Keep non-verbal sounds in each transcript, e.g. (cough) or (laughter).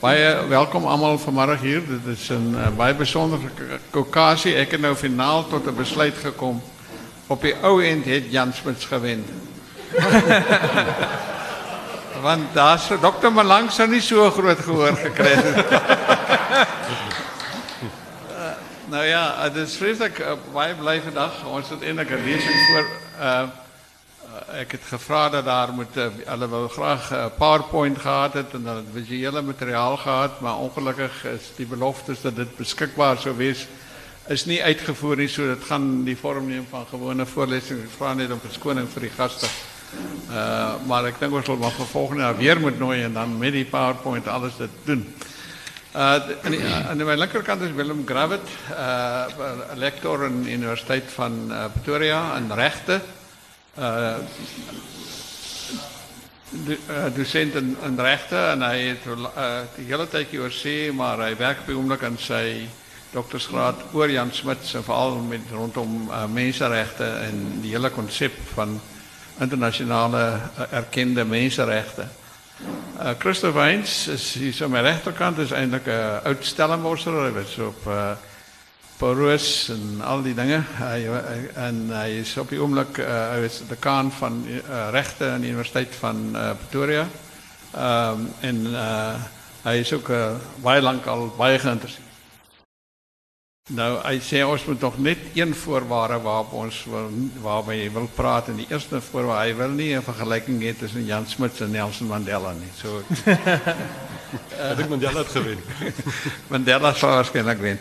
Baie welkom almal vanmiddag hier. Dit is 'n uh, baie besondere okasie. Ek het nou finaal tot 'n besluit gekom. Op die ou end het Jan Smits gewen. (laughs) Want daar's dokter Malang sou nie so groot gehoor gekry het. uh, (laughs) nou ja, dit is vreeslik uh, baie bly vandag. Ons het eintlik 'n lesing voor uh ek het gevra dat daar moet hulle wou graag 'n uh, PowerPoint gehad het en dan visuele materiaal gehad, maar ongelukkig is die beloftes dat dit beskikbaar sou wees is nie uitgevoer nie, so dit gaan die vorm neem van gewone voorlesings. Ek vra net om verskoning vir die gaste. Uh maar ek dink ons sal maar volgende jaar weer moet nooi en dan met die PowerPoint alles dit doen. Uh aan my linkerkant is Willem Gravett, 'n lektor aan die Universiteit van Pretoria in regte. Uh de, uh, docent in, in en hy het uh, die hele tydjie oor sê maar hy werk by oomblik aan sy doktorsgraad oor Jan Smuts en veral met rondom menseregte en die hele konsep van internasionale uh, erkende menseregte. Uh, Christoph Weins is hier aan my regterkant is eintlik 'n uh, oud op Paulus en al die dinge. Hy en hy is op die oomblik uh, hy is dekaan van uh, regte aan die Universiteit van uh, Pretoria. Ehm en hy is ook uh, baie lank al baie geïnteresseerd Nou, hy sê ons moet nog net een voorwaarde waarop ons wil waarby hy wil praat die eerste voorwaarde wil nie 'n vergelyking hê tussen Jan Smuts en Nelson Mandela nie. So (laughs) Ek dink Mandela het gewen. (laughs) Mandela sou waarskynlik wen.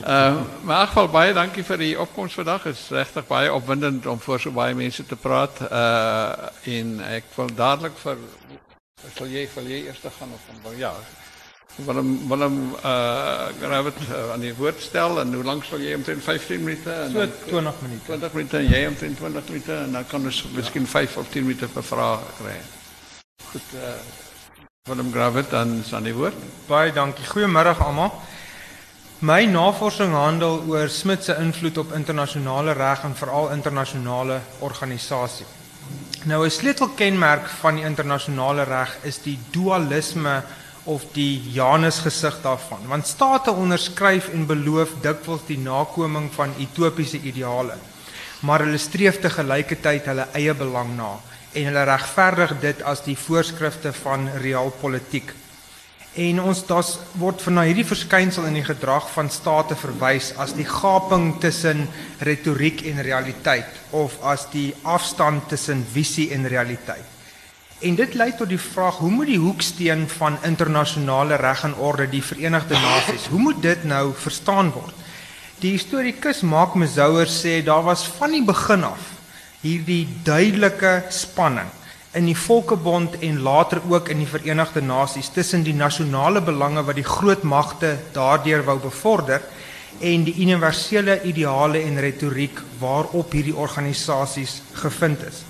Uh maar in geval baie dankie vir die opkoms vandag. Dit is regtig baie opwindend om voor so baie mense te praat. Uh en ek wil dadelik vir sal jy vir jy eers gaan of van ja, Willem Willem uh Gravett uh, aan die woord stel en hoe lank sal jy omtrent 15 minute en so 20 minute. 20 minute en jy omtrent 20 minute en dan kan ons miskien 5 of 10 minute vir vrae kry. Goed uh Willem Gravett dan aan die woord. Baie dankie. Goeiemôre almal. My navorsing handel oor Smit se invloed op internasionale reg en veral internasionale organisasie. Nou 'n sleutelkenmerk van die internasionale reg is die dualisme of die Janus gesig daarvan want state onderskryf en beloof dikwels die nakoming van utopiese ideale maar hulle streef te gelyke tyd hulle eie belang na en hulle regverdig dit as die voorskrifte van realpolitiek en ons das word van na hierdie verskynsel in die gedrag van state verwys as die gaping tussen retoriek en realiteit of as die afstand tussen visie en realiteit En dit lei tot die vraag, hoe moet die hoeksteen van internasionale reg en orde, die Verenigde Nasies, hoe moet dit nou verstaan word? Die historikus Mark Mezouer sê daar was van die begin af hierdie duidelike spanning in die Volkebond en later ook in die Verenigde Nasies tussen die nasionale belange wat die groot magte daardeur wou bevorder en die universele ideale en retoriek waarop hierdie organisasies gevind is.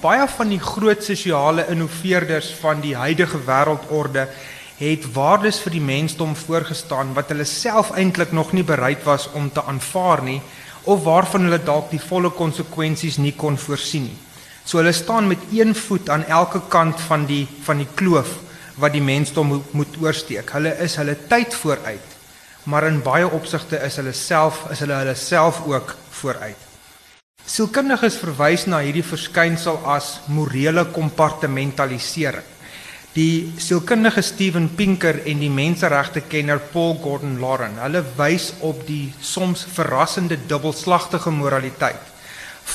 Baie van die groot sosiale innoveerders van die huidige wêreldorde het waardes vir die mensdom voorgestaan wat hulle self eintlik nog nie bereid was om te aanvaar nie of waarvan hulle dalk die volle konsekwensies nie kon voorsien nie. So hulle staan met een voet aan elke kant van die van die kloof wat die mensdom moet, moet oorsteek. Hulle is hulle tyd vooruit, maar in baie opsigte is hulle self is hulle hulle self ook vooruit. Sielkundiges verwys na hierdie verskynsel as morele kompartmentalisering. Die sielkundige Steven Pinker en die menseregte kenner Paul Gordon Lauren, hulle wys op die soms verrassende dubbelslagtige moraliteit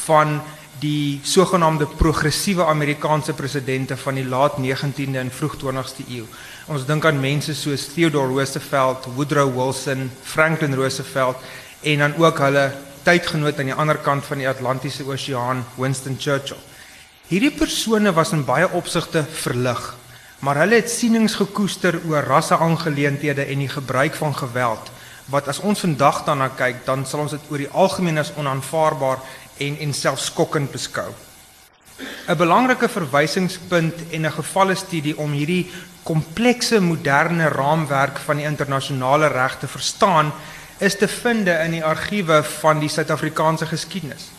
van die sogenaamde progressiewe Amerikaanse presidente van die laat 19de en vroeg 20ste eeu. Ons dink aan mense soos Theodore Roosevelt, Woodrow Wilson, Franklin Roosevelt en dan ook hulle tydgenoot aan die ander kant van die Atlantiese Oseaan, Winston Churchill. Hierdie persone was in baie opsigte verlig, maar hulle het sienings gekoester oor rasseaangeleenthede en die gebruik van geweld wat as ons vandag daarna kyk, dan sal ons dit oor die algemeen as onaanvaarbaar en en selfs skokkend beskou. 'n Belangrike verwysingspunt en 'n gevalle studie om hierdie komplekse moderne raamwerk van die internasionale reg te verstaan is te vind in die argiewe van die Suid-Afrikaanse geskiedenis.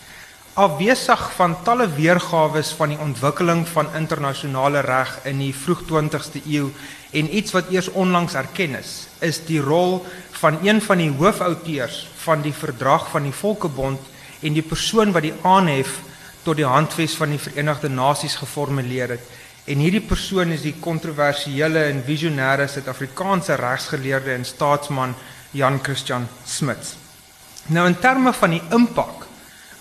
Afwesig van talle weergawe van die ontwikkeling van internasionale reg in die vroeg 20ste eeu en iets wat eers onlangs erken is, is die rol van een van die hoofouteurs van die verdrag van die Volkebond en die persoon wat die aanhef tot die handves van die Verenigde Nasies geformuleer het. En hierdie persoon is die kontroversiële en visionêre Suid-Afrikaanse regsgeleerde en staatsman Jan Christian Smuts. Nou in terme van die impak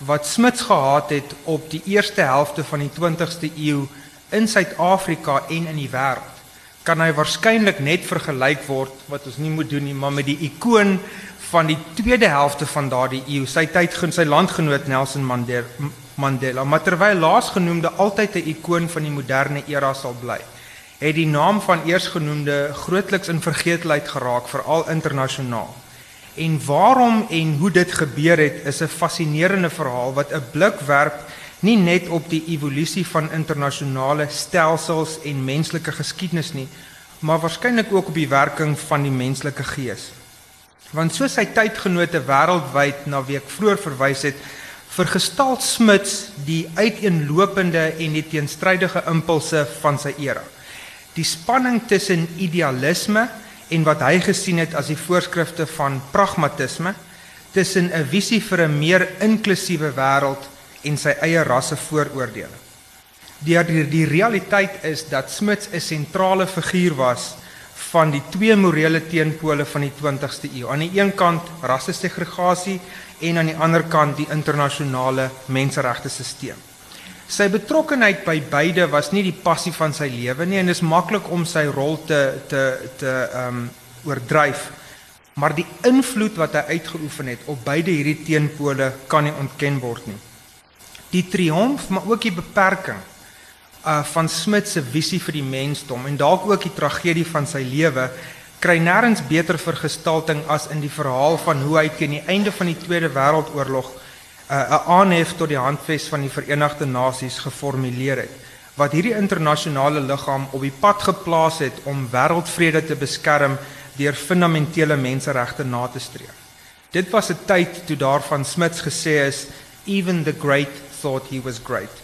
wat Smuts gehad het op die eerste helfte van die 20ste eeu in Suid-Afrika en in die wêreld, kan hy waarskynlik net vergelyk word wat ons nie moet doen nie, maar met die ikoon van die tweede helfte van daardie eeu, sy tydgenoot, sy landgenoot Nelson Mandela, maar terwyl laasgenoemde altyd 'n ikoon van die moderne era sal bly, het die naam van eersgenoemde grootliks in vergeetlikheid geraak, veral internasionaal. En waarom en hoe dit gebeur het, is 'n fascinerende verhaal wat 'n blik werp nie net op die evolusie van internasionale stelsels en menslike geskiedenis nie, maar waarskynlik ook op die werking van die menslike gees. Want soos sy tydgenote wêreldwyd na week vroeër verwys het, vergestal Smuts die uiteenlopende en die teenstrydige impulse van sy era. Die spanning tussen idealisme en wat hy gesien het as die voorskrifte van pragmatisme, tussen 'n visie vir 'n meer inklusiewe wêreld en sy eie rasse vooroordeele. Die, die die realiteit is dat Smuts 'n sentrale figuur was van die twee morele teenpole van die 20ste eeu. Aan die een kant rassesegregasie en aan die ander kant die internasionale menseregte stelsel. Sy betrokkeheid by beide was nie die passie van sy lewe nie en dit is maklik om sy rol te te te ehm um, oordryf. Maar die invloed wat hy uitgeoefen het op beide hierdie teenpole kan nie ontken word nie. Die triomf, maar ook die beperking uh van Smit se visie vir die mensdom en dalk ook die tragedie van sy lewe kry nêrens beter vergestalting as in die verhaal van hoe hy teen die einde van die Tweede Wêreldoorlog 'n uh, aanhef tot die handves van die Verenigde Nasies geformuleer het wat hierdie internasionale liggaam op die pad geplaas het om wêreldvrede te beskerm deur fundamentele menseregte na te streef. Dit was 'n tyd toe daarvan Smits gesê is even the great thought he was great.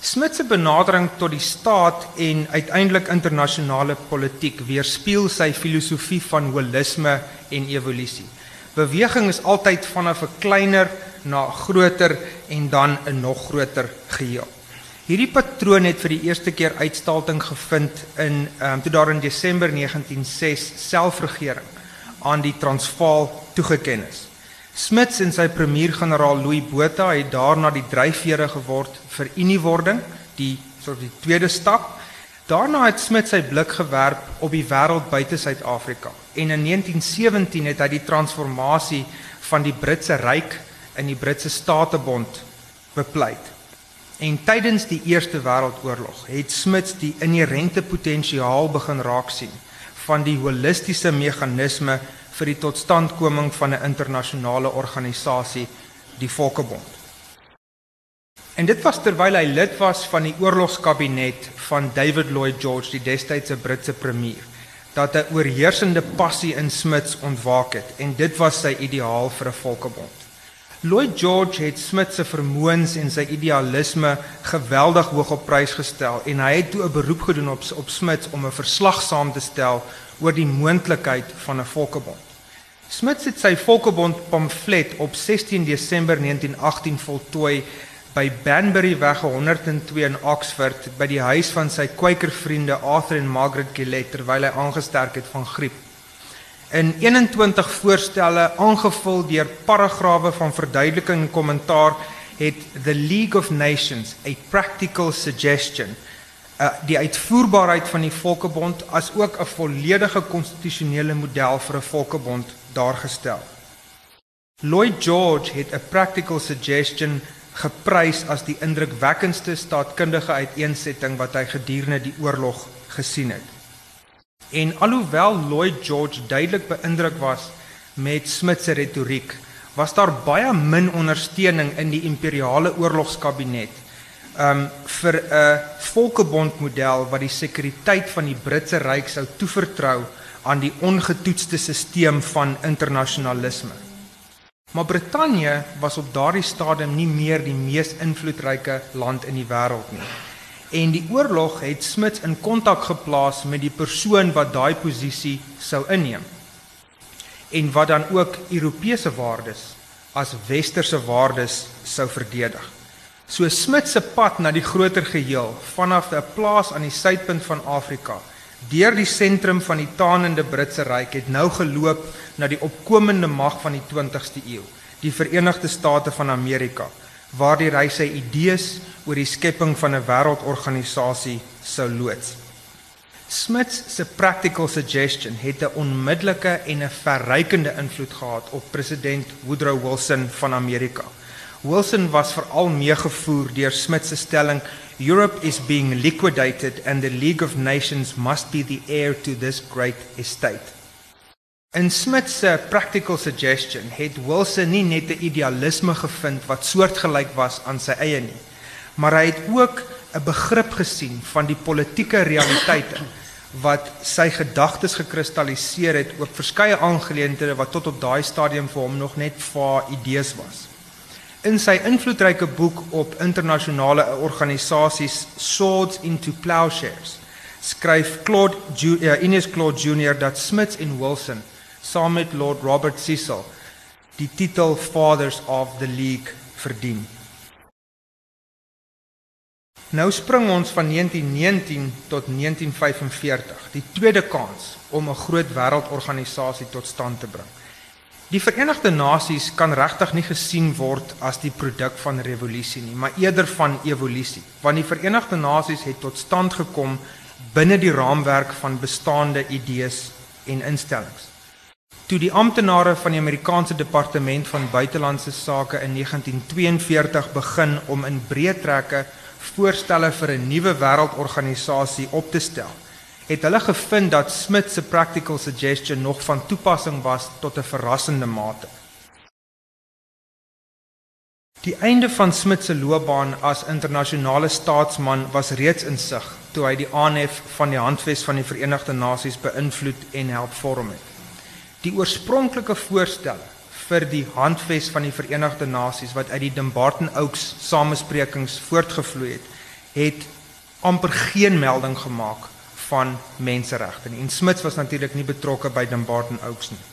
Smit se benadering tot die staat en uiteindelik internasionale politiek weerspieël sy filosofie van holisme en evolusie. Beweging is altyd vanaf 'n kleiner na groter en dan 'n nog groter geheel. Hierdie patroon het vir die eerste keer uitstalting gevind in um, toe daar in Desember 1906 selfregering aan die Transvaal toegeken is. Smits en sy premier-generaal Louis Botha het daarna die dryfvere geword vir uniewording, die soort die tweede stap. Daarna het Smits sy blik gewerp op die wêreld buite Suid-Afrika en in 1917 het hy die transformasie van die Britse ryk in die Britse Statebond bepleit. En tydens die Eerste Wêreldoorlog het Smits die inherente potensiaal begin raak sien van die holistiese meganisme vir die totstandkoming van 'n internasionale organisasie, die Volkebond. En dit was terwyl hy lid was van die oorlogskabinet van David Lloyd George, die destydse Britse premier, dat 'n oorheersende passie in Smits ontwaak het en dit was sy ideaal vir 'n Volkebond. Lloyd George het Smith se vermoëns en sy idealisme geweldig hoog op prys gestel en hy het toe 'n beroep gedoen op op Smith om 'n verslag saam te stel oor die moontlikheid van 'n Volkebond. Smith het sy Volkebond pamflet op 16 Desember 1918 voltooi by Banbury weg 102 in Oxford by die huis van sy kwykervriende Arthur en Margaret Gillette terwyl hy aangesterk het van griep. In 21 voorstelle aangevul deur paragrawe van verduideliking en kommentaar het the League of Nations a practical suggestion uh, die uitvoerbaarheid van die Volkebond as ook 'n volledige konstitusionele model vir 'n Volkebond daargestel. Lloyd George het 'n practical suggestion geprys as die indrukwekkendste staatkundige uiteensetting wat hy gedurende die oorlog gesien het. En alhoewel Lloyd George duidelik beïndruk was met Smith se retoriek, was daar baie min ondersteuning in die imperiale oorlogskabinet um vir 'n volkebond model wat die sekuriteit van die Britse ryk sou toevertrou aan die ongetoetste stelsel van internasionalisme. Maar Brittanje was op daardie stadium nie meer die mees invloedryke land in die wêreld nie. En die oorlog het Smith in kontak geplaas met die persoon wat daai posisie sou inneem. En wat dan ook Europese waardes as westerse waardes sou verdedig. So Smith se pad na die groter geheel vanaf 'n plaas aan die suidpunt van Afrika deur die sentrum van die taanende Britse ryk het nou geloop na die opkomende mag van die 20ste eeu, die Verenigde State van Amerika, waar die hy sy idees oor die skepping van 'n wêreldorganisasie sou loods. Smith se practical suggestion het 'n onmiddellike en 'n verrykende invloed gehad op president Woodrow Wilson van Amerika. Wilson was veral meegevoer deur Smith se stelling Europe is being liquidated and the League of Nations must be the heir to this great estate. In Smith se practical suggestion het Wilson nie net 'n idealisme gevind wat soortgelyk was aan sy eie nie, maar hy het ook 'n begrip gesien van die politieke realiteite wat sy gedagtes gekristalliseer het oor verskeie aangeleenthede wat tot op daai stadium vir hom nog net vae idees was. In sy invloedryke boek op internasionale organisasies Swords into Plowshares skryf Claude Ju uh, Ines Claude Jr dat Smith en Wilson saam met Lord Robert Cecil die titel Fathers of the League verdien. Nou spring ons van 1919 tot 1945, die tweede kans om 'n groot wêreldorganisasie tot stand te bring. Die Verenigde Nasies kan regtig nie gesien word as die produk van revolusie nie, maar eerder van evolusie, want die Verenigde Nasies het tot stand gekom binne die raamwerk van bestaande idees en instellings. Toe die amptenare van die Amerikaanse Departement van Buitelandse Sake in 1942 begin om in breë trekke voorstelle vir 'n nuwe wêreldorganisasie op te stel, het hulle gevind dat Smith se practical suggestion nog van toepassing was tot 'n verrassende mate. Die einde van Smith se loopbaan as internasionale staatsman was reeds in sig toe hy die aanhef van die Handves van die Verenigde Nasies beïnvloed en help vorm het. Die oorspronklike voorstelle vir die Handves van die Verenigde Nasies wat uit die Dumbarton Oaks samesprekings voortgevloei het, het amper geen melding gemaak van menseregte nie. En Smith was natuurlik nie betrokke by Dumbarton Oaks nie.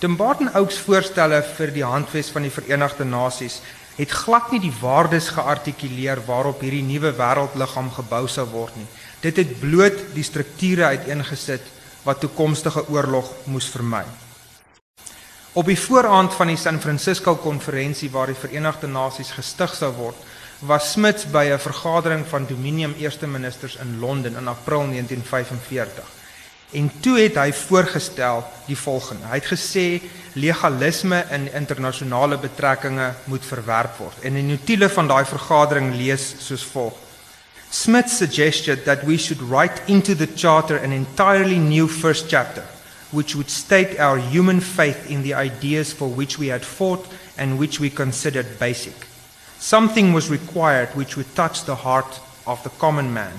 Dumbarton Oaks voorstelle vir die handves van die Verenigde Nasies het glad nie die waardes geartikuleer waarop hierdie nuwe wêreldliggaam gebou sou word nie. Dit het bloot die strukture uiteengesit wat toekomstige oorlog moes vermy. Op die vooraand van die San Francisco konferensie waar die Verenigde Nasies gestig sou word, was Smith by 'n vergadering van Dominium eerste ministers in Londen in April 1945. En toe het hy voorgestel die volgende. Hy het gesê legalisme in internasionale betrekkinge moet verwerp word. En 'n notule van daai vergadering lees soos volg: Smith suggested that we should write into the charter an entirely new first chapter which would state our human faith in the ideas for which we had fought and which we considered basic. Something was required which would touch the heart of the common man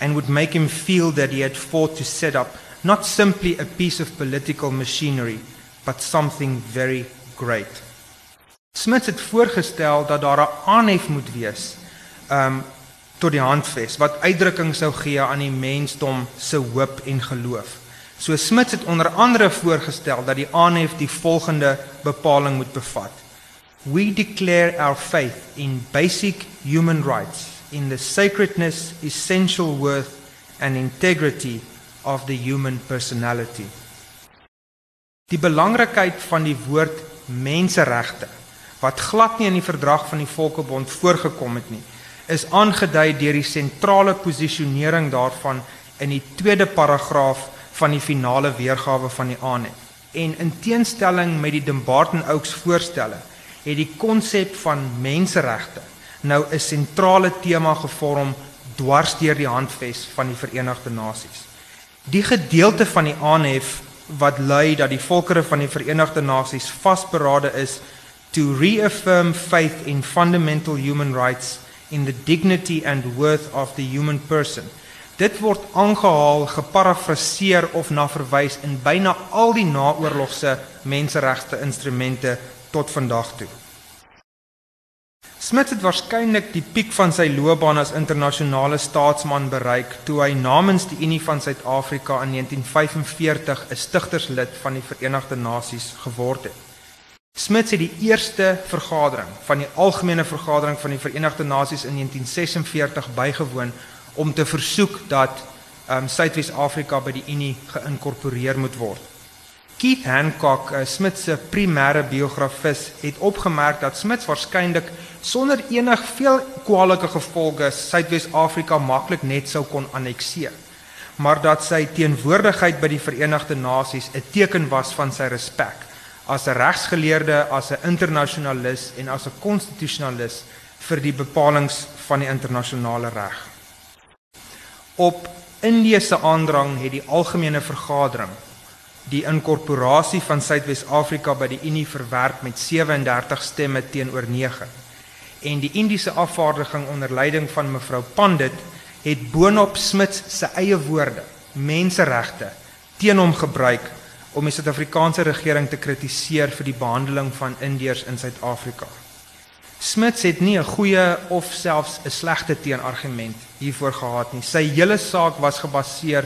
and would make him feel that he had fought to set up not simply a piece of political machinery, but something very great. Smith het voorgestel dat daar 'n aanhef moet wees um tot die handves wat uitdrukking sou gee aan die mensdom se hoop en geloof. So Smith het onder andere voorgestel dat die aanhef die volgende bepaling moet bevat: we declare our faith in basic human rights, in the sacredness, essential worth, and integrity of the human personality. Die belangrikheid van die woord menseregte wat glad nie in die verdrag van die Volkebond voorgekom het nie, is aangedui deur die sentrale posisionering daarvan in die tweede paragraaf van die finale weergawe van die aanhef. En in teenstelling met die Dumbarton Oaks voorstelle het die konsep van menseregte nou 'n sentrale tema gevorm dwars deur die handves van die Verenigde Nasies. Die gedeelte van die aanhef wat lui dat die volkere van die Verenigde Nasies vasberade is to reaffirm faith in fundamental human rights in the dignity and worth of the human person. Dit word aangehaal, geparafraseer of na verwys in byna al die naoorlogse menseregte instrumente tot vandag toe. Smith het waarskynlik die piek van sy loopbaan as internasionale staatsman bereik toe hy namens die Unie van Suid-Afrika in 1945 'n stigterslid van die Verenigde Nasies geword het. Smith het die eerste vergadering van die algemene vergadering van die Verenigde Nasies in 1946 bygewoon om te versoek dat um, Suidwes-Afrika by die Unie geïnkorporeer moet word. Keith Hancock, uh, Smith se primêre biografis, het opgemerk dat Smith waarskynlik sonder enig veel kwalike gevolge Suidwes-Afrika maklik net sou kon annekteer, maar dat sy teenwoordigheid by die Verenigde Nasies 'n teken was van sy respek as 'n regsgeleerde, as 'n internasionalis en as 'n konstitusionalis vir die bepalinge van die internasionale reg. Op Indië se aandrang het die algemene vergadering die inkorporasie van Suidwes-Afrika by die Unie verwerp met 37 stemme teenoor 9. En die Indiese afvaardiging onder leiding van mevrou Pandit het boonop Smith se eie woorde, menseregte, teen hom gebruik om die Suid-Afrikaanse regering te kritiseer vir die behandeling van Indiërs in Suid-Afrika. Smith het nie 'n goeie of selfs 'n slegte teenargument hiervoor gehad nie. Sy hele saak was gebaseer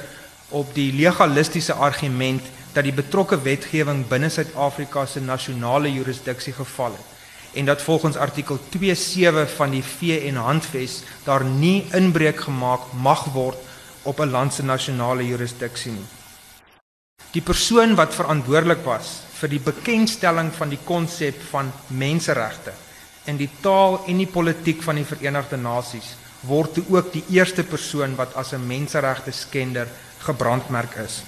op die legalistiese argument dat die betrokke wetgewing binne Suid-Afrika se nasionale jurisdiksie geval het en dat volgens artikel 27 van die VN Handves daar nie inbreuk gemaak mag word op 'n land se nasionale jurisdiksie nie. Die persoon wat verantwoordelik was vir die bekendstelling van die konsep van menseregte in die taal en die politiek van die Verenigde Nasies word toe ook die eerste persoon wat as 'n menseregte skender gebrandmerk is.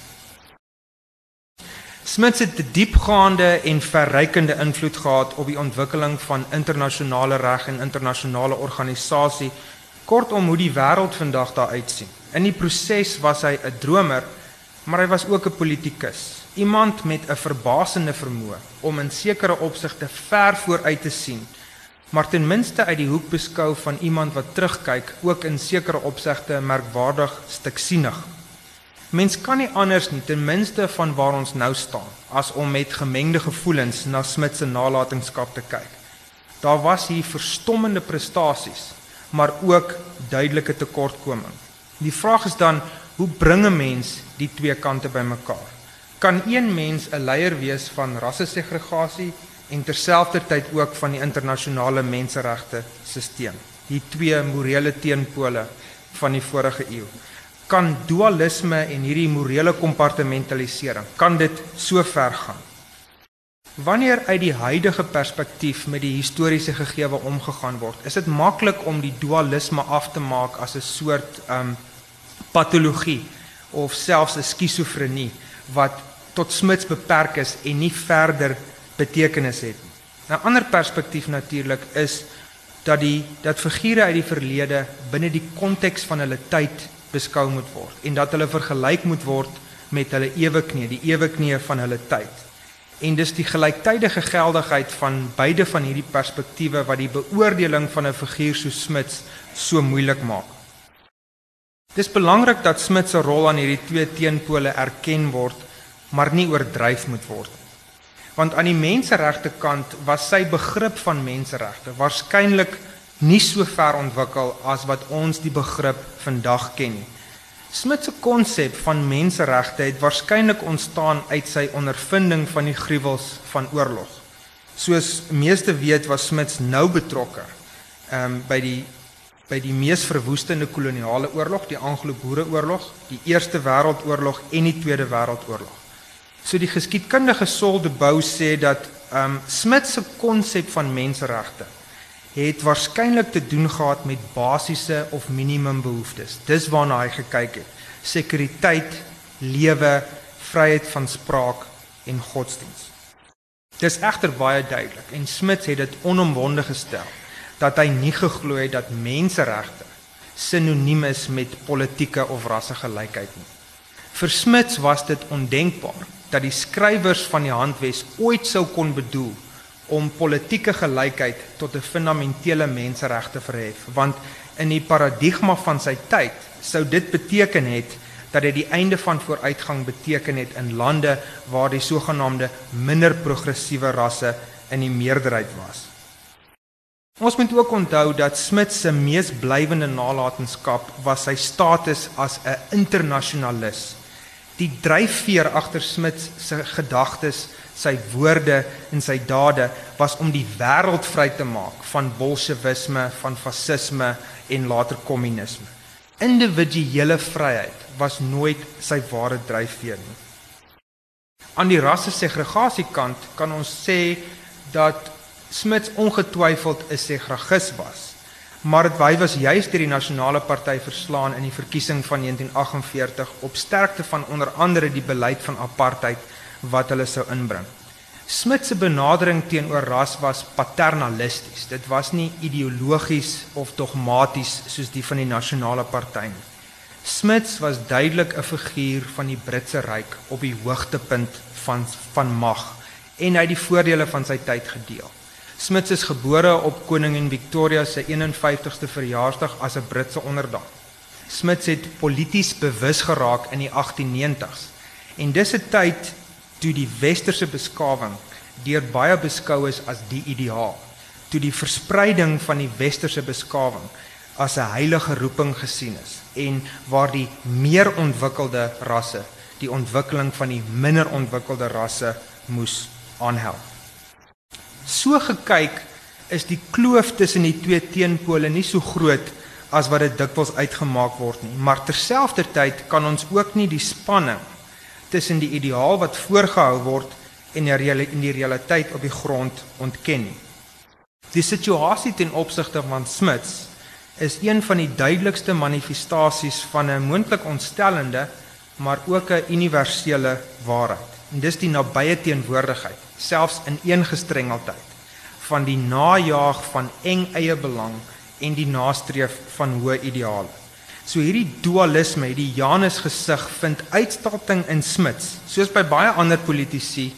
Smith het 'n diepgaande en verrykende invloed gehad op die ontwikkeling van internasionale reg en internasionale organisasie, kortom hoe die wêreld vandag daar uitsien. In die proses was hy 'n dromer, maar hy was ook 'n politikus, iemand met 'n verbasende vermoë om in sekere opsigte ver vooruit te sien, maar ten minste uit die hoek beskou van iemand wat terugkyk, ook in sekere opsigte merkwaardig stiksienig. Mens kan nie anders nie ten minste van waar ons nou staan as om met gemengde gevoelens na Smit se nalatenskap te kyk. Daar was hier verstommende prestasies, maar ook duidelike tekortkominge. Die vraag is dan, hoe bring 'n mens die twee kante bymekaar? Kan een mens 'n leier wees van rassesegregasie en terselfdertyd ook van die internasionale menseregte stelsel? Die twee morele teenpole van die vorige eeu kan dualisme en hierdie morele kompartementalisering kan dit so ver gaan. Wanneer uit die huidige perspektief met die historiese gegewe omgegaan word, is dit maklik om die dualisme af te maak as 'n soort um patologie of selfs 'n skizofrenie wat tot smits beperk is en nie verder betekenis het nie. 'n Ander perspektief natuurlik is dat die dat figure uit die verlede binne die konteks van hulle tyd beskou moet word en dat hulle vergelyk moet word met hulle eweknie, die eweknie van hulle tyd. En dis die gelyktydige geldigheid van beide van hierdie perspektiewe wat die beoordeling van 'n figuur so Smits so moeilik maak. Dis belangrik dat Smits se rol aan hierdie twee teenpole erken word, maar nie oordryf moet word. Want aan die menseregte kant was sy begrip van menseregte waarskynlik nie so ver ontwikkel as wat ons die begrip vandag ken nie. Smit se konsep van menseregte het waarskynlik ontstaan uit sy ondervinding van die gruwels van oorlog. Soos meeste weet was Smit nou betrokke um, by die by die mees verwoestende koloniale oorlog, die Anglo-Boereoorlog, die Eerste Wêreldoorlog en die Tweede Wêreldoorlog. So die geskiedkundige Saul de Bou sê dat um, Smit se konsep van menseregte het waarskynlik te doen gehad met basiese of minimum behoeftes. Dis waarna hy gekyk het. Sekuriteit, lewe, vryheid van spraak en godsdiens. Dis egter baie duidelik en Smith het dit onomwonde gestel dat hy nie geglo het dat menseregte sinoniem is met politieke of rassegelykheid nie. Vir Smith was dit ondenkbaar dat die skrywers van die Handves ooit sou kon bedoel om politieke gelykheid tot 'n fundamentele mensereg te verhef want in die paradigma van sy tyd sou dit beteken het dat dit die einde van vooruitgang beteken het in lande waar die sogenaamde minder progressiewe rasse in die meerderheid was. Ons moet ook onthou dat Smith se mees blywende nalatenskap was sy status as 'n internasionalis. Die dryfveer agter Smith se gedagtes, sy woorde en sy dade was om die wêreld vry te maak van bolsjewisme, van fasisme en later kommunisme. Individuele vryheid was nooit sy ware dryfveer nie. Aan die rassesegregasiekant kan ons sê dat Smits ongetwyfeld 'n segregis was, maar dit hy was juis deur die nasionale party verslaan in die verkiesing van 1948 op sterkte van onder andere die beleid van apartheid wat hulle sou inbring. Smit se benadering teenoor ras was paternalisties. Dit was nie ideologies of dogmaties soos die van die nasionale party nie. Smits was duidelik 'n figuur van die Britse ryk op die hoogtepunt van van mag en hy het die voordele van sy tyd gedeel. Smits is gebore op koningin Victoria se 51ste verjaarsdag as 'n Britse onderdaan. Smits het polities bewus geraak in die 1890s en dis 'n tyd toe die westerse beskawing deur baie beskou is as die ideaal, toe die verspreiding van die westerse beskawing as 'n heilige roeping gesien is en waar die meer ontwikkelde rasse die ontwikkeling van die minder ontwikkelde rasse moes aanhelp. So gekyk is die kloof tussen die twee teenpole nie so groot as wat dit dikwels uitgemaak word nie, maar terselfdertyd kan ons ook nie die spanning tussen die ideaal wat voorgehou word en die reële in die realiteit op die grond ontken nie. Die situasie ten opsigte van Smits is een van die duidelikste manifestasies van 'n moontlik ontstellende maar ook 'n universele waarheid. En dis die nabye teenwoordigheid, selfs in een gestrengeldheid van die najaag van eng eie belang en die nastreef van hoë ideale. So hierdie dualisme, hierdie Janus gesig vind uitstalting in Smits, soos by baie ander politici,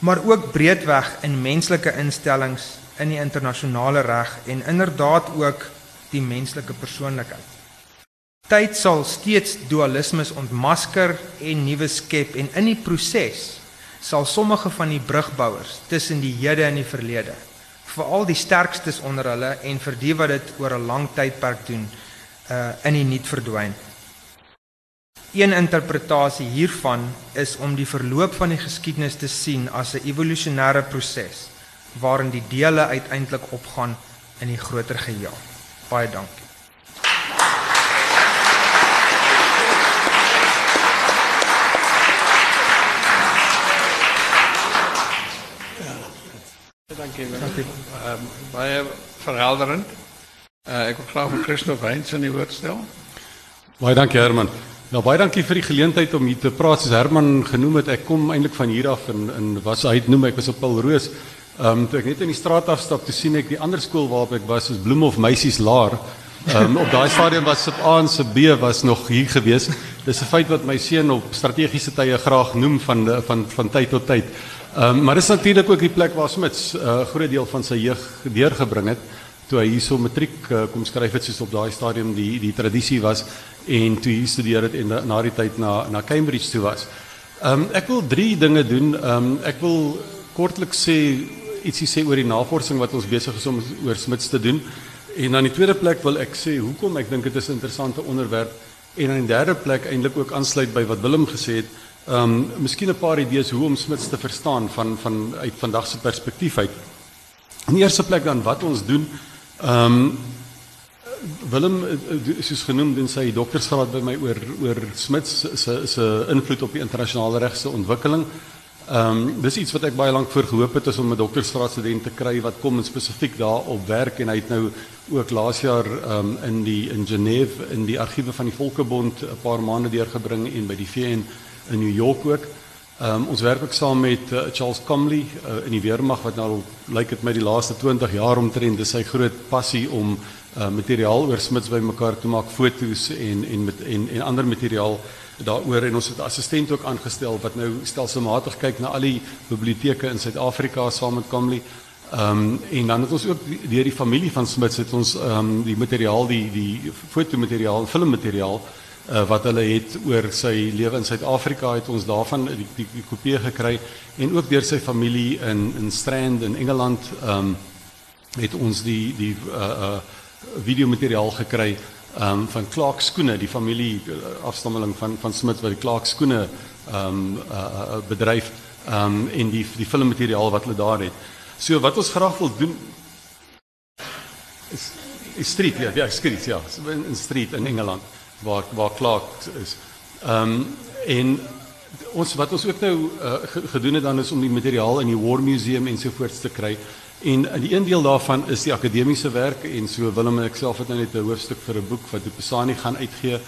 maar ook breedweg in menslike instellings in die internasionale reg en inderdaad ook die menslike persoonlikheid. Tyd sal steeds dualismes ontmasker en nuwe skep en in die proses sal sommige van die brugbouers tussen die hede en die verlede, veral die sterkstes onder hulle en vir die wat dit oor 'n lang tydperk doen, uh in die niet verdwyn. Een interpretasie hiervan is om die verloop van die geskiedenis te sien as 'n evolusionêre proses waarin die dele uiteindelik opgaan in die groter geheel. Baie dankie. Dankie. Dankie. Ehm um, baie verhelderend. Uh, ek wil graag vir Christof Heinz in die woord stel. Baie dankie Herman. Nou baie dankie vir die geleentheid om hier te praat. Soos Herman genoem het, ek kom eintlik van hier af en en was hy noem ek was op Paul Roos. Ehm um, toe ek net in die straat afstap, toe sien ek die ander skool waarop ek was, is Bloemhof Meisies Laar. Ehm um, op daai stadium was dit A en se B was nog hier gewees. Dis 'n feit wat my seun op strategiese tye graag noem van van van tyd tot tyd. Um, maar dis natuurlik ook die plek waar Smits 'n uh, groot deel van sy jeug deurgebring het toe hy hierso matriek uh, kom skryf het soos op daai stadium die die tradisie was en toe hy studeer het en na, na die tyd na na Cambridge toe was. Ehm um, wil drie dinge doen. Ehm um, wil sê ietsie sê oor die navorsing wat ons besig is om oor Smits te doen. En dan die tweede plek wil ek sê hoekom ek dink dit is 'n interessante onderwerp en dan in die derde plek eintlik ook aansluit by wat Willem gesê het Ehm um, miskien 'n paar idees hoe om Smits te verstaan van van uit vandag se perspektief uit. In die eerste plek dan wat ons doen. Ehm um, Willem soos genoem doen sy doktorsgraad by my oor oor Smits se se invloed op die internasionale regse ontwikkeling. Ehm um, dis iets wat ek baie lank voor gehoop het is om 'n doktorsgraad student te kry wat kom en spesifiek daarop werk en hy het nou ook laas jaar ehm um, in die in Genève in die argiewe van die Volkebond 'n paar maande deurgebring en by die VN in New York ook. Ehm ons werk ook saam met uh, Charles Comley uh, in die weermag wat nou lyk dit met die laaste 20 jaar omtrent dis sy groot passie om uh, materiaal oor Smits bymekaar te maak, foto's en en met en en ander materiaal daaroor en ons het assistent ook aangestel wat nou stelselmatig kyk na al die in Suid-Afrika saam met Comley. Ehm en dan het ons ook deur die familie van Smits het ons ehm die materiaal die die fotomateriaal, filmmateriaal uh, wat hulle het oor sy lewe in Suid-Afrika het ons daarvan die, die, die kopie gekry en ook deur sy familie in in Strand in Engeland ehm um, het ons die die uh uh videomateriaal gekry um, van Clark skoene, die familie afstammeling van van Smith wat die Clark skoene ehm um, uh, bedryf ehm um, en die die filmmateriaal wat hulle daar het. So wat ons graag wil doen is is street ja, ja, street ja, in street in Engeland waar waar Clark is. Ehm en ons wat ons ook nou uh, gedoen het dan is om die materiaal in die War Museum ensovoorts te kry. En die een deel daarvan is die akademiese werk en so Willem en ek self het nou net 'n hoofstuk vir 'n boek wat Dupesani gaan uitgee.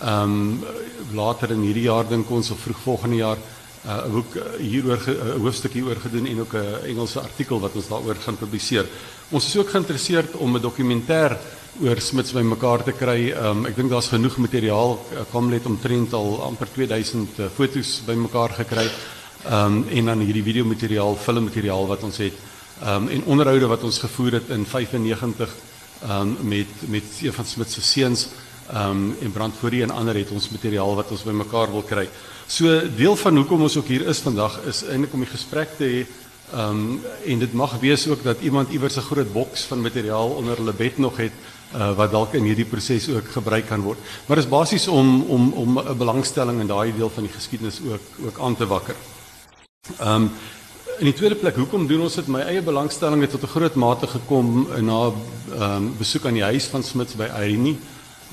Ehm later in hierdie jaar dink ons of vroeg volgende jaar 'n uh, boek hieroor 'n hoofstuk hieroor gedoen en ook 'n Engelse artikel wat ons daaroor gaan publiseer. Ons is ook geïnteresseerd om 'n dokumentêr oor Smits bymekaar te kry. Ehm um, ek dink daar's genoeg materiaal. Komlet omtrent al amper 2000 uh, fotos bymekaar gekry. Ehm um, en dan hierdie videomateriaal, filmmateriaal wat ons het. Ehm um, en onderhoude wat ons gevoer het in 95 ehm um, met met een van Smit se seuns ehm um, en Brandfourie en ander het ons materiaal wat ons bymekaar wil kry. So deel van hoekom ons ook hier is vandag is eintlik om die gesprek te hê ehm um, en dit mag wees ook dat iemand iewers 'n groot boks van materiaal onder hulle bed nog het uh, wat dalk in hierdie proses ook gebruik kan word. Maar dit is basies om om om 'n belangstelling in daai deel van die geskiedenis ook ook aan te wakker. Ehm um, In die tweede plek, hoekom doen ons dit? My eie belangstelling het tot 'n groot mate gekom na ehm um, besoek aan die huis van Smits by Irene.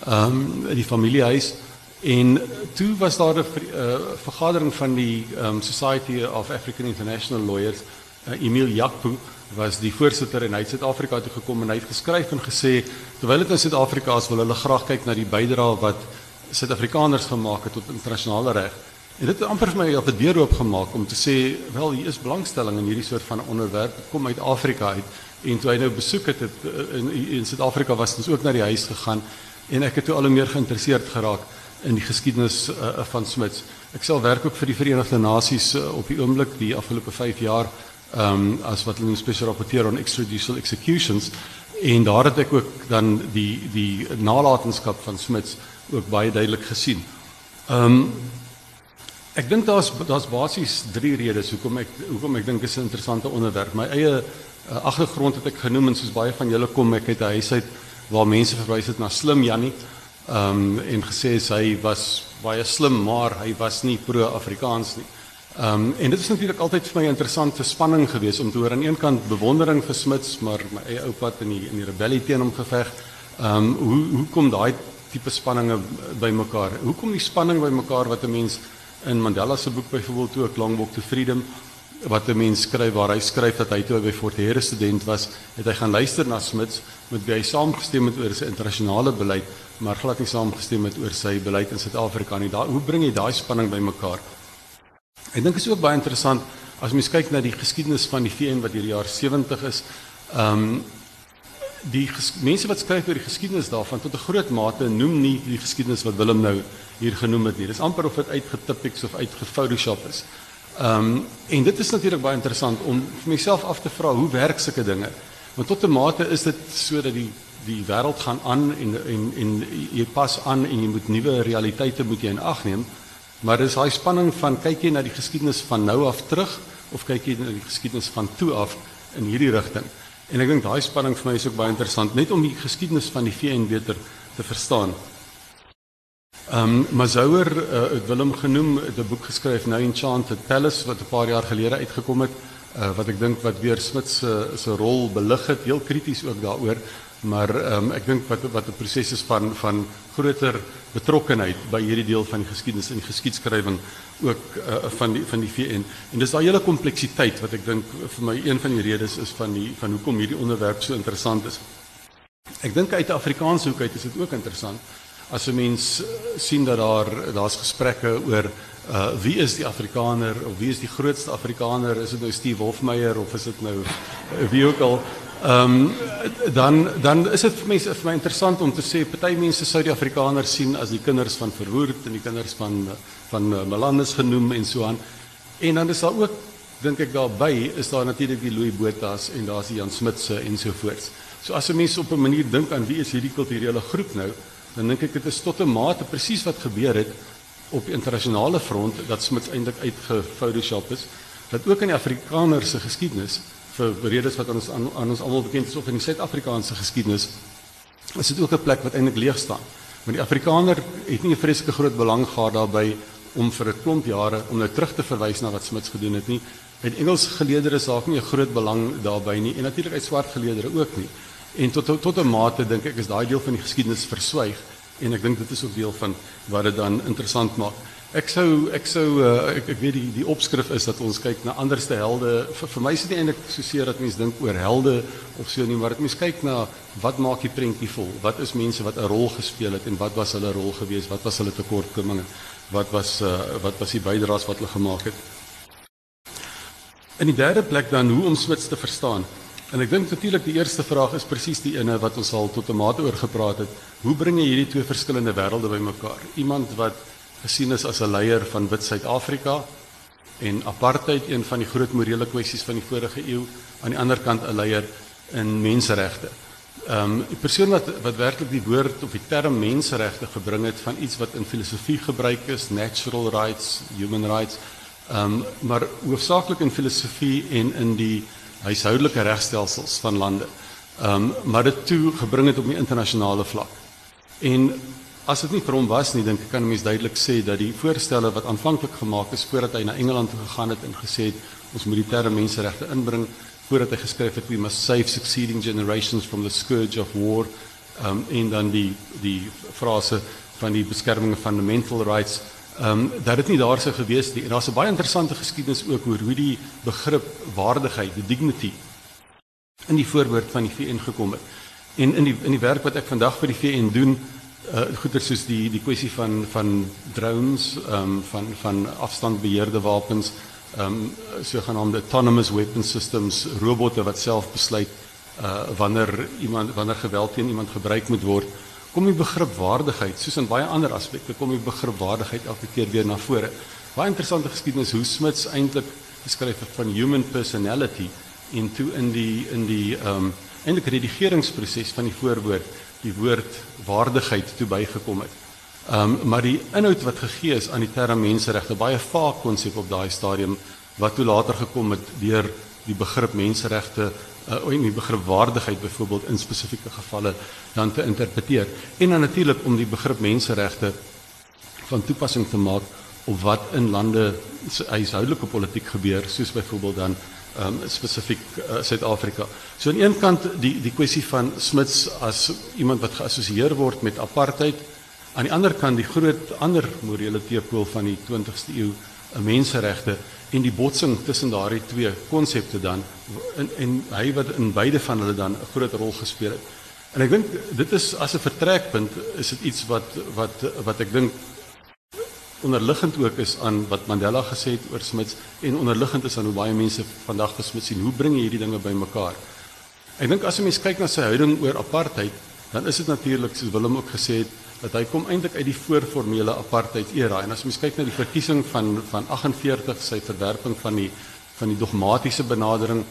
Ehm um, die familiehuis en toe was daar 'n uh, vergadering van die um, Society of African International Lawyers. Uh, Emil Jakpu was die voorsitter en hy het Suid-Afrika toe gekom en hy het geskryf en gesê terwyl dit in Suid-Afrika is, wil hulle graag kyk na die bydrae wat Suid-Afrikaners gemaak het tot internasionale reg. En dit het amper vir my op 'n deur oopgemaak om te sê, wel hier is belangstelling in hierdie soort van onderwerp kom uit Afrika uit. En toe hy nou besoek het, eh, in in Suid-Afrika was ons ook na die huis gegaan en ek het toe al meer geïnteresseerd geraak in die geskiedenis uh, van Smits. Ek self werk ook vir die Verenigde Nasies uh, op die oomblik die afgelope 5 jaar um, as wat hulle 'n spesiale rapporteur on extrajudicial executions en daar het ek ook dan die die nalatenskap van Smits ook baie duidelik gesien. Ehm um, Ek dink daar's daar's basies drie redes hoekom ek hoekom ek dink is 'n interessante onderwerp. My eie uh, agtergrond het ek genoem en soos baie van julle kom ek uit 'n huis uit waar mense verwys het na slim Jannie. Ehm um, en gesê hy was baie slim, maar hy was nie pro-Afrikaans nie. Um, en dit is natuurlik altyd vir my 'n interessante spanning geweest om te hoor aan een kant bewondering vir Smits, maar eie oupa het in die in die rebellie teen hom geveg. Ehm um, hoe hoe kom daai tipe spanninge bymekaar? Hoekom die spanning bymekaar wat 'n mens in Mandela se boek byvoorbeeld ook Long Walk to Freedom wat 'n mens skryf waar hy skryf dat hy toe by Fort Hare student was, het hy gaan luister na Smits met wie hy saamgestem het oor sy internasionale beleid, maar glad nie saamgestem het oor sy beleid in Suid-Afrika nie. Daar hoe bring jy daai spanning bymekaar? Ek dink is ook baie interessant as mens kyk na die geskiedenis van die VN wat hierdie jaar 70 is. Ehm um, die mense wat skryf oor die geskiedenis daarvan tot 'n groot mate noem nie die geskiedenis wat Willem nou hier genoem het nie. Dis amper of dit uitgetipiks of uitgephotoshop is. Ehm um, en dit is natuurlik baie interessant om vir myself af te vra hoe werk sulke dinge? Want tot 'n mate is dit sodat die die wêreld gaan aan en en en jy pas aan en jy moet nuwe realiteite moet jy in ag neem. Maar dis daai spanning van kyk jy na die geskiedenis van nou af terug of kyk jy na die geskiedenis van toe af in hierdie rigting? En ek dink daai spanning vir my is ook baie interessant net om die geskiedenis van die VN beter te verstaan. Ehm um, Mazouer uh, het Willem genoem het 'n boek geskryf Nou Enchanted Palace wat 'n paar jaar gelede uitgekom het uh, wat ek dink wat weer Smit se se rol belig het heel krities ook daaroor maar ehm um, ek dink wat wat 'n is van van groter betrokkenheid by hierdie deel van die geskiedenis en geskiedskrywing ook uh, van die van die VN. En dis daai hele kompleksiteit wat ek dink vir my een van die redes is van die van hoekom hierdie onderwerp so interessant is. Ek dink uit 'n Afrikaanse hoek uit is dit ook interessant. As 'n mens sien dat daar daar's gesprekke oor uh wie is die Afrikaner of wie is die grootste Afrikaner? Is dit nou Steve Hofmeyer of is dit nou wie ook al? Ehm dan dan is mense vir my interessant om te sê party mense sou die Afrikaners sien as die kinders van Verwoerd en die kinders van van uh, Melandus genoem en so aan. En dan is daar ook dink ek daarby is daar natuurlik die Louis Botas en daar's die Jan Smit se ensovoorts. So as 'n mens op 'n manier dink aan wie is hierdie kulturele groep nou, dan dink ek dit is tot 'n mate presies wat gebeur het op die internasionale front dat Smith eintlik uitgephotoshop is dat ook in die Afrikaner se geskiedenis vir redes wat aan ons aan, aan ons almal bekend is of in die Suid-Afrikaanse geskiedenis is dit ook 'n plek wat eintlik leeg staan. Maar die Afrikaner het nie 'n vreeslike groot belang gehad daarbey om vir 'n klomp jare om nou terug te verwys na wat Smith gedoen het nie. Uit Engels geleerdere is daar nie 'n groot belang daarbey nie en natuurlik uit swart geleerdere ook nie. En tot tot 'n mate dink ek is daai deel van die geskiedenis verswyg en ek dink dit is ook deel van wat dit dan interessant maak. Ek sou ek sou uh, ek ek weet die die opskrif is dat ons kyk na anderste helde. Vir, vir my is dit nie eintlik so seer dat mense dink oor helde of so nie, maar dit mense kyk na wat maak die prentjie vol? Wat is mense wat 'n rol gespeel het en wat was hulle rol geweest? Wat was hulle tekortkominge? Wat was uh, wat was die bydraes wat hulle gemaak het? In die derde plek dan hoe om Smits te verstaan. En ek dink natuurlik die eerste vraag is presies die ene wat ons al tot 'n mate oor gepraat het. Hoe bring jy hierdie twee verskillende wêrelde bymekaar? Iemand wat gesien is as 'n leier van wit Suid-Afrika en apartheid een van die groot morele kwessies van die vorige eeu, aan die ander kant 'n leier in menseregte. Ehm um, die persoon wat wat werklik die woord of die term menseregte gebring het van iets wat in filosofie gebruik is, natural rights, human rights, ehm um, maar hoofsaaklik in filosofie en in die huishoudelike regstelsels van lande. Ehm um, maar dit toe gebring het op die internasionale vlak. En as dit nie vir hom was nie, dink ek kan 'n mens duidelik sê dat die voorstelle wat aanvanklik gemaak is voordat hy na Engeland toe gegaan het en gesê het ons moet die term menseregte inbring voordat hy geskryf het we must save succeeding generations from the scourge of war um, en dan die die frase van die beskerming van fundamental rights um, dat dit nie daar sou gewees nie. En daar's 'n baie interessante geskiedenis ook oor hoe die begrip waardigheid die dignity in die voorwoord van die VN gekom het. En in die in die werk wat ek vandag vir die VN doen uh goeie soos die die kwessie van van drones ehm um, van van afstandbeheerde wapens ehm um, autonomous weapon systems robotte wat self besluit uh wanneer iemand wanneer geweld teen iemand gebruik moet word kom die begrip waardigheid soos in baie ander aspekte kom die begrip waardigheid elke keer weer na vore. Baie interessante geskiedenis hoe Smits eintlik geskryf van human personality en toe in die in die ehm um, eintlik redigeringsproses van die voorwoord die woord waardigheid toe bygekom het. Ehm um, maar die inhoud wat gegee is aan die term menseregte baie vaak konsep op daai stadium wat toe later gekom het deur die begrip menseregte uh, en die begrip waardigheid byvoorbeeld in spesifieke gevalle dan te interpreteer. En dan natuurlik om die begrip menseregte van toepassing te maak op wat in lande huishoudelike politiek gebeur soos byvoorbeeld dan um, spesifiek uh, Suid-Afrika. So aan een kant die die kwessie van Smits as iemand wat geassosieer word met apartheid Aan die ander kant die groot ander morele teepool van die 20ste eeu, 'n menseregte en die botsing tussen daardie twee konsepte dan en en hy wat in beide van hulle dan 'n groot rol gespeel het. En ek dink dit is as 'n vertrekpunt is dit iets wat wat wat ek dink onderliggend ook is aan wat Mandela gesê het oor Smits en onderliggend is aan hoe baie mense vandag vir Smits sien. Hoe bring jy hierdie dinge bymekaar? Ek dink as 'n mens kyk na sy houding oor apartheid, dan is dit natuurlik soos Willem ook gesê het, dat hy kom eintlik uit die voorformele apartheid era en as mens kyk na die verkiesing van van 48 sy verwerping van die van die dogmatiese benadering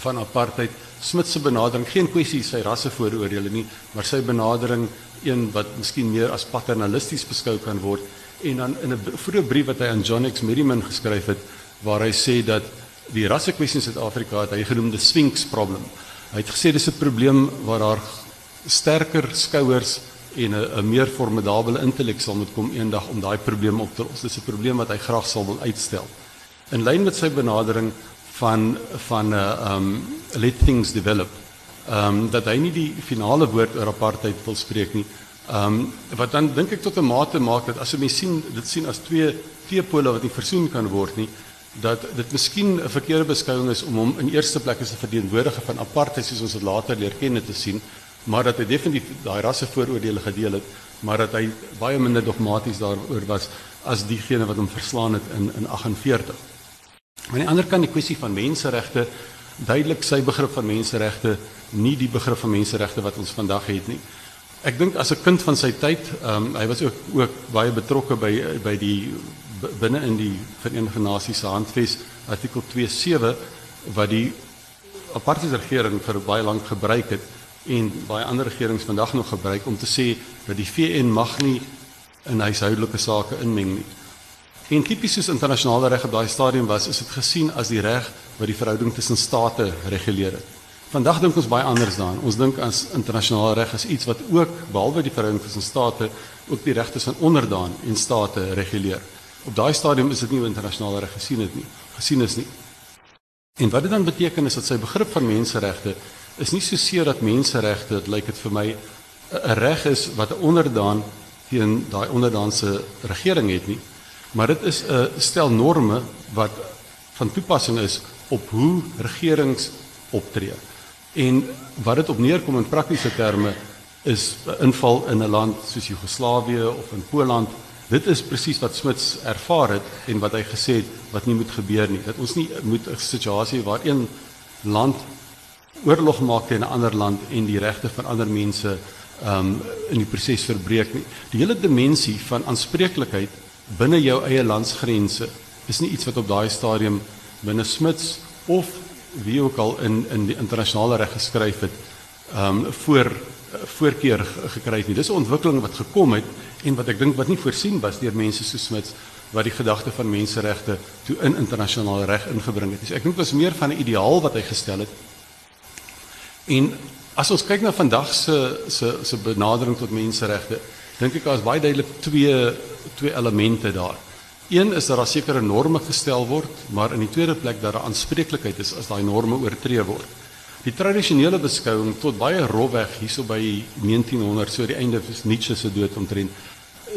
van apartheid Smit se benadering geen kwessie sy rasse vooroordeele nie maar sy benadering een wat miskien meer as paternalisties beskou kan word en dan in 'n vroeë brief wat hy aan John X Merriman geskryf het waar hy sê dat die rasse kwessie in Suid-Afrika het hy genoem die Sphinx problem hy het gesê dis 'n probleem waar daar sterker skouers en 'n meer formidabele intellek sal moet kom eendag om daai probleem op te los. Dis 'n probleem wat hy graag sal wil uitstel. In lyn met sy benadering van van 'n uh, um let things develop. Um dat hy nie die finale woord oor apartheid wil spreek nie. Um wat dan dink ek tot 'n mate maak dat as jy mens sien dit sien as twee twee pole wat nie versoen kan word nie dat dit miskien 'n verkeerde beskouing is om hom in eerste plek as 'n verteenwoordiger van apartheid soos ons dit later leer ken te sien maar dat hy definitief daai rasse vooroordeele gedeel het, maar dat hy baie minder dogmaties daaroor was as diegene wat hom verslaan het in in 48. Maar aan die ander kant die kwessie van menseregte, duidelik sy begrip van menseregte nie die begrip van menseregte wat ons vandag het nie. Ek dink as 'n kind van sy tyd, ehm um, hy was ook ook baie betrokke by by die binne in die Verenigde Nasies se handves artikel 27 wat die apartheidsregering vir baie lank gebruik het en baie ander regerings vandag nog gebruik om te sê dat die VN mag nie in huishoudelike sake inmeng nie. En tipies soos internasionale reg op daai stadium was, is dit gesien as die reg wat die verhouding tussen state reguleer het. Vandag dink ons baie anders daaraan. Ons dink as internasionale reg as iets wat ook behalwe die verhouding tussen state ook die regte van onderdaan en state reguleer. Op daai stadium is dit nie internasionale reg gesien het nie. Gesien is nie. En wat dit dan beteken is dat sy begrip van menseregte is nie so seer dat menseregte, dit lyk dit vir my 'n reg is wat 'n onderdaan teen daai onderdaanse regering het nie, maar dit is 'n stel norme wat van toepassing is op hoe regerings optree. En wat dit op neerkom in praktiese terme is 'n inval in 'n land soos Joegoslawië of in Poland. Dit is presies wat Smits ervaar het en wat hy gesê het wat nie moet gebeur nie. Dat ons nie moet 'n situasie waar een land oorlog maak teen 'n ander land en die regte van ander mense um in die proses verbreek nie. Die hele dimensie van aanspreeklikheid binne jou eie landsgrense is nie iets wat op daai stadium binne Smits of wie ook al in in die internasionale reg geskryf het um voor voorkeur gekry het nie. Dis 'n ontwikkeling wat gekom het en wat ek dink wat nie voorsien was deur mense so Smits wat die gedagte van menseregte toe in internasionale reg ingebring het. Ek dink dit was meer van 'n ideaal wat hy gestel het. En as ons kyk na vandag se se se benadering tot menseregte, dink ek daar is baie duidelik twee twee elemente daar. Een is dat daar sekere norme gestel word, maar in die tweede plek dat daar aanspreeklikheid is as daai norme oortree word. Die tradisionele beskouing tot baie rofweg hierso by 1900 so die einde van Nietzsche se dood omtrent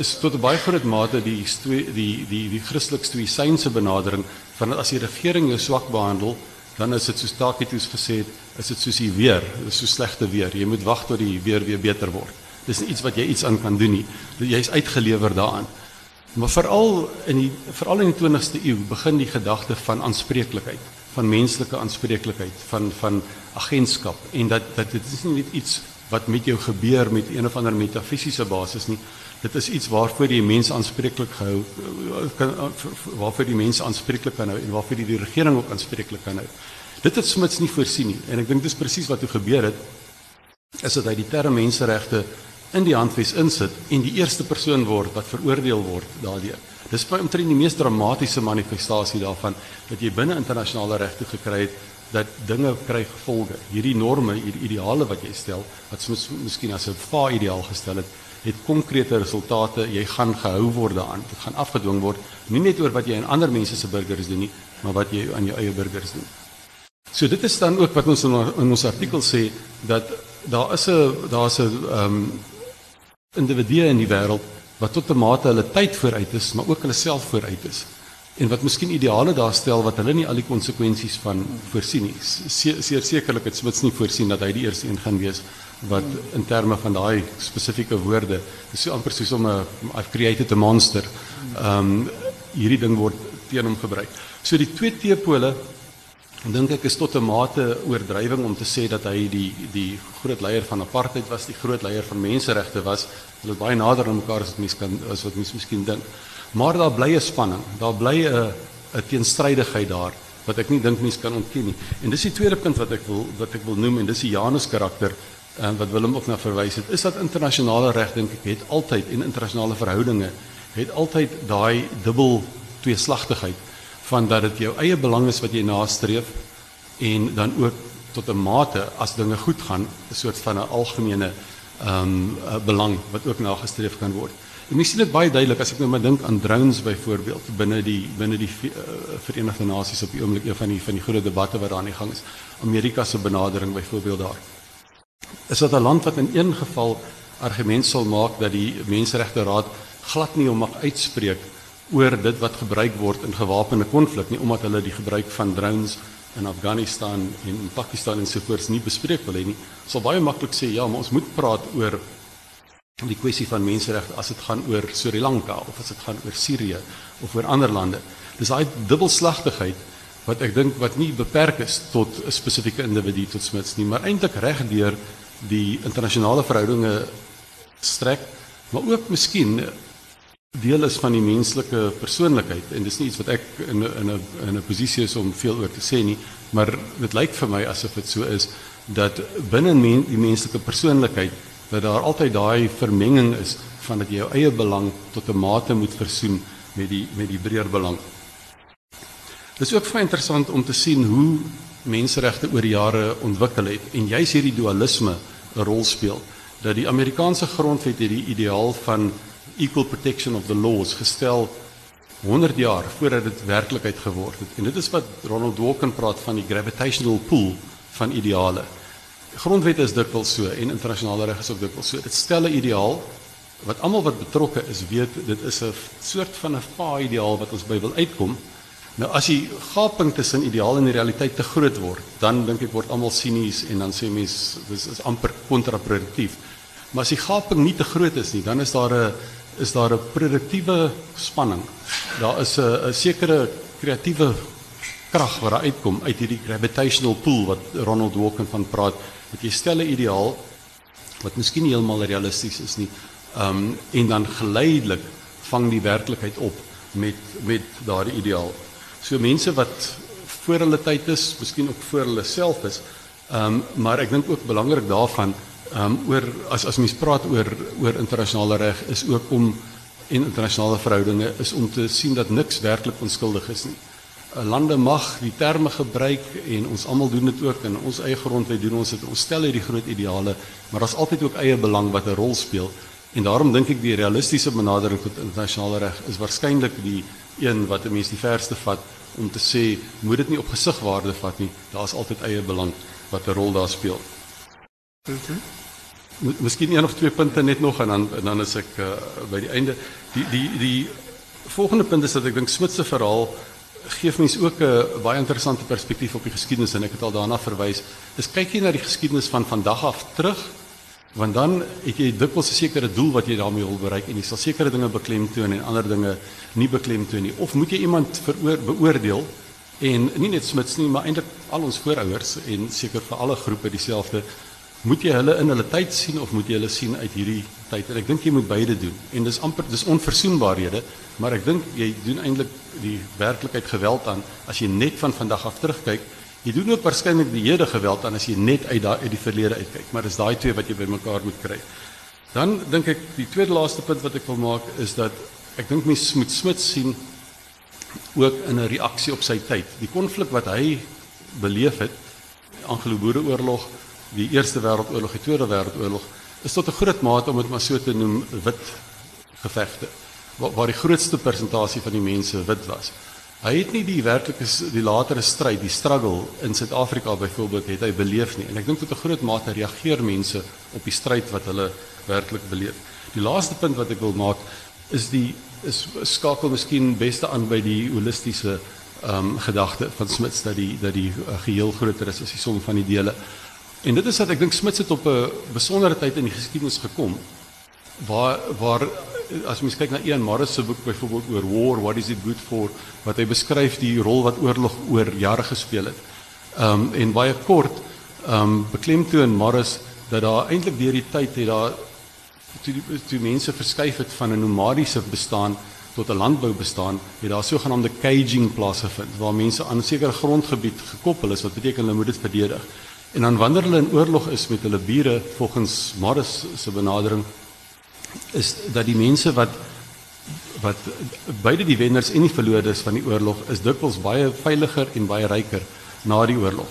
is tot 'n baie groot mate die die die die, die Christelik stoïsynse benadering van as die regering jou swak behandel, dan is dit soos Tacitus gesê het, is dit soos die weer, dis so slegte weer. Jy moet wag tot die weer weer beter word. Dis nie iets wat jy iets aan kan doen nie. Jy's uitgelewer daaraan. Maar veral in die veral in die 20ste eeu begin die gedagte van aanspreeklikheid, van menslike aanspreeklikheid, van van agentskap en dat dat dit is nie net iets wat met jou gebeur met een of ander metafisiese basis nie. Dit is iets waarvoor die mens aanspreeklik gehou kan waarvoor die mense aanspreeklik kan hou en waarvoor die, die regering ook aanspreeklik kan hou. Dit het Smits nie voorsien nie en ek dink dis presies wat toe gebeur het is dat hy die term menseregte in die handves insit en die eerste persoon word wat veroordeel word daardeur. Dis by omtrent die mees dramatiese manifestasie daarvan dat jy binne internasionale regte gekry het dat dinge kry gevolge. Hierdie norme, hierdie ideale wat jy stel, wat soms miskien as 'n va ideaal gestel het, het konkrete resultate. Jy gaan gehou word daaraan. Dit gaan afgedwing word, nie net oor wat jy aan ander mense se burgers doen nie, maar wat jy aan jou eie burgers doen. So dit is dan ook wat ons in, in ons artikel sê dat daar is 'n daar's 'n ehm um, individue in die wêreld wat tot 'n mate hulle tyd vooruit is, maar ook hulle self vooruit is. En wat miskien ideale daar stel wat hulle nie al die konsekwensies van voorsien nie. Seer sekerlik het Smits nie voorsien dat hy die eerste een gaan wees wat in terme van daai spesifieke woorde, dis so amper soos om 'n I've created a monster. Ehm um, hierdie ding word teen hom gebruik. So die twee teepole dink ek is tot 'n mate oordrywing om te sê dat hy die die groot leier van apartheid was, die groot leier van menseregte was. Hulle is baie nader aan mekaar as wat mens kan as wat mens miskien dink. Maar daar bly 'n spanning. Daar bly 'n 'n teenstrydigheid daar wat ek nie dink mense kan ontken nie. En dis die tweede punt wat ek wil wat ek wil noem en dis die Janus karakter en ehm, wat Willem ook na verwys het, is dat internasionale reg dink ek het altyd en internasionale verhoudinge het altyd daai dubbel tweeslagtigheid van dat dit jou eie belang is wat jy nastreef en dan ook tot 'n mate as dinge goed gaan 'n soort van 'n algemene ehm um, belang wat ook nagestreef kan word. En mens sien dit baie duidelik as ek nou maar dink aan drones byvoorbeeld binne die binne die uh, Verenigde Nasies op die oomblik een van die van die groot debatte wat daar aan die gang is. Amerika se benadering byvoorbeeld daar. Is dit 'n land wat in een geval argument sal maak dat die Menseregte Raad glad nie om mag uitspreek oor dit wat gebruik word in gewapende konflik nie omdat hulle die gebruik van drones in Afghanistan en in Pakistan en sovoorts nie bespreek wil hê nie. Sal baie maklik sê ja, maar ons moet praat oor die kwessie van menseregte as dit gaan oor Sri Lanka of as dit gaan oor Sirië of oor ander lande. Dis daai dubbelslagtigheid wat ek dink wat nie beperk is tot 'n spesifieke individu tot Smits nie, maar eintlik reg deur die internasionale verhoudinge strek, maar ook miskien deel is van die menslike persoonlikheid en dis nie iets wat ek in 'n in 'n in 'n posisie is om veel oor te sê nie, maar dit lyk vir my asof dit so is dat binne men, die menslike persoonlikheid dat daar altyd daai vermenging is van dat jy jou eie belang tot 'n mate moet versoen met die met die breër belang. Dit is ook baie interessant om te sien hoe menseregte oor jare ontwikkel het en juis hierdie dualisme 'n rol speel dat die Amerikaanse grondwet hierdie ideaal van equal protection of the laws gestel 100 jaar voordat dit werklikheid geword het. En dit is wat Ronald Dworkin praat van die gravitational pull van ideale. Grondwet is dikwels so en internasionale reg is ook dikwels so. Dit stel 'n ideaal wat almal wat betrokke is weet dit is 'n soort van 'n fa ideaal wat ons by wil uitkom. Nou as die gaping tussen ideaal en die realiteit te groot word, dan dink ek word almal sinies en dan sê mense dis is amper kontraproduktief. Maar as die gaping nie te groot is nie, dan is daar 'n is daar 'n produktiewe spanning. Daar is 'n 'n sekere kreatiewe krag wat daar uitkom uit hierdie gravitational pull wat Ronald Dworkin van praat. Dat jy stel 'n ideaal wat miskien heeltemal realisties is nie. Um en dan geleidelik vang die werklikheid op met met daardie ideaal. So mense wat voor hulle tyd is, miskien ook voor hulle self is. Um maar ek dink ook belangrik daarvan um oor as as mens praat oor oor internasionale reg is ook om en internasionale verhoudinge is om te sien dat niks werklik onskuldig is nie. uh, Lande mag die terme gebruik en ons almal doen dit ook in ons eie grondwet doen ons dit. Ons stel hierdie groot ideale, maar daar's altyd ook eie belang wat 'n rol speel. En daarom dink ek die realistiese benadering tot internasionale reg is waarskynlik die een wat 'n mens die verste vat om te sê moet dit nie op gesigwaarde vat nie. Daar's altyd eie belang wat 'n rol daar speel. -hmm. Miskien een of twee punte net nog en dan en dan is ek uh, by die einde. Die die die volgende punt is dat ek dink Smit se verhaal gee mense ook 'n baie interessante perspektief op die geskiedenis en ek het al daarna verwys. Is kyk jy na die geskiedenis van vandag af terug want dan het jy dikwels 'n sekere doel wat jy daarmee wil bereik en jy sal sekere dinge beklemtoon en ander dinge nie beklemtoon nie. Of moet jy iemand beoordeel en nie net Smits nie, maar eintlik al ons voorouers en seker vir alle groepe dieselfde moet jy hulle in hulle tyd sien of moet jy hulle sien uit hierdie tyd? En ek dink jy moet beide doen. En dis amper dis onverzoenbaarhede, maar ek dink jy doen eintlik die werklikheid geweld aan as jy net van vandag af terugkyk. Jy doen ook waarskynlik die hede geweld aan as jy net uit daai uit die verlede uitkyk, maar dis daai twee wat jy bymekaar moet kry. Dan dink ek die tweede laaste punt wat ek wil maak is dat ek dink mens moet Smit sien ook in 'n reaksie op sy tyd. Die konflik wat hy beleef het, Anglo-Boereoorlog die Eerste Wêreldoorlog, die Tweede Wêreldoorlog, is tot 'n groot mate om dit maar so te noem wit gevegte waar, waar die grootste persentasie van die mense wit was. Hy het nie die werklike die latere stryd, die struggle in Suid-Afrika byvoorbeeld het hy beleef nie en ek dink tot 'n groot mate reageer mense op die stryd wat hulle werklik beleef. Die laaste punt wat ek wil maak is die is skakel miskien beste aan by die holistiese ehm um, gedagte van Smith dat die dat die uh, geheel groter is as die som van die dele. En dit is dat ek dink Smit het op 'n besondere tyd in die geskiedenis gekom waar waar as mens kyk na Ian Morris se boek byvoorbeeld oor war what is it good for wat hy beskryf die rol wat oorlog oor jare gespeel het. Ehm um, en baie kort ehm um, beklemtoon Morris dat daar eintlik deur die tyd het daar toe die toe mense verskuif het van 'n nomadiese bestaan tot 'n landbou bestaan, het daar sogenaamde caging plaasgevind waar mense aan 'n sekere grondgebied gekoppel is wat beteken hulle moet dit verdedig. En dan wanneer hulle in oorlog is met hulle bure volgens Morris se benadering is dat die mense wat wat beide die wenners en die verloorders van die oorlog is dikwels baie veiliger en baie ryker na die oorlog.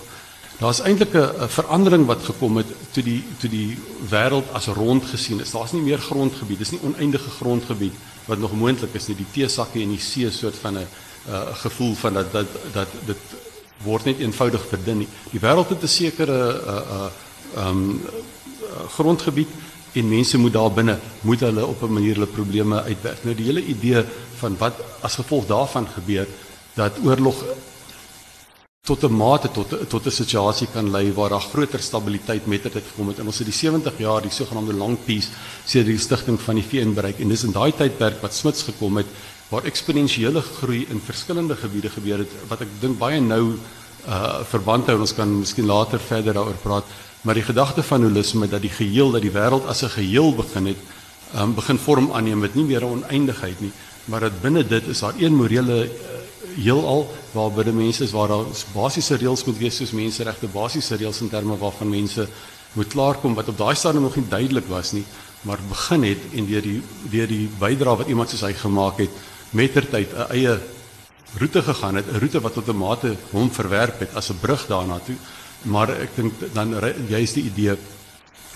Daar's eintlik 'n verandering wat gekom het toe die toe die wêreld as rond gesien is. Daar's nie meer grondgebied, dis nie oneindige grondgebied wat nog moontlik is nie. Die teesakke en die see soort van 'n uh, gevoel van dat dat dat dit word net eenvoudig verdun nie. Die wêreld het 'n sekere uh uh um grondgebied en mense moet daar binne moet hulle op 'n manier hulle probleme uitwerk. Nou die hele idee van wat as gevolg daarvan gebeur dat oorlog tot 'n mate tot tot 'n situasie kan lei waar daar groter stabiliteit met dit gekom het. En ons het die 70 jaar die sogenaamde long peace sedert die stigting van die VN bereik en dis in daai tydperk wat Smits gekom het waar eksponensiële groei in verskillende gebiede gebeur het wat ek dink baie nou uh verband hou ons kan miskien later verder daaroor praat maar die gedagte van holisme dat die geheel dat die wêreld as 'n geheel begin het um begin vorm aanneem met nie meer 'n oneindigheid nie maar dat binne dit is daar een morele uh, heelal waar binne mense is waar daar basiese reëls moet wees soos menseregte, basiese reëls in terme waarvan mense moet klaarkom wat op daai stadium nog nie duidelik was nie, maar begin het en deur die deur die bydrae wat iemand soos hy gemaak het mettertyd 'n eie roete gegaan het, 'n roete wat tot 'n mate hom verwerp het as brug daarna. Maar ek dink dan juist die idee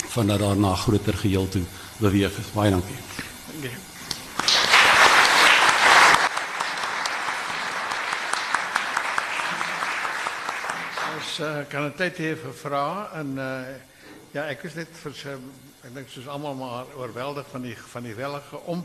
van dat daar na 'n groter geheel toe beweeg. Baie dankie. Dankie. Ons uh, kan 'n tyd hê vir vrae en uh, ja, ek is net vir ek dink soos almal maar oorweldig van die van die wellige om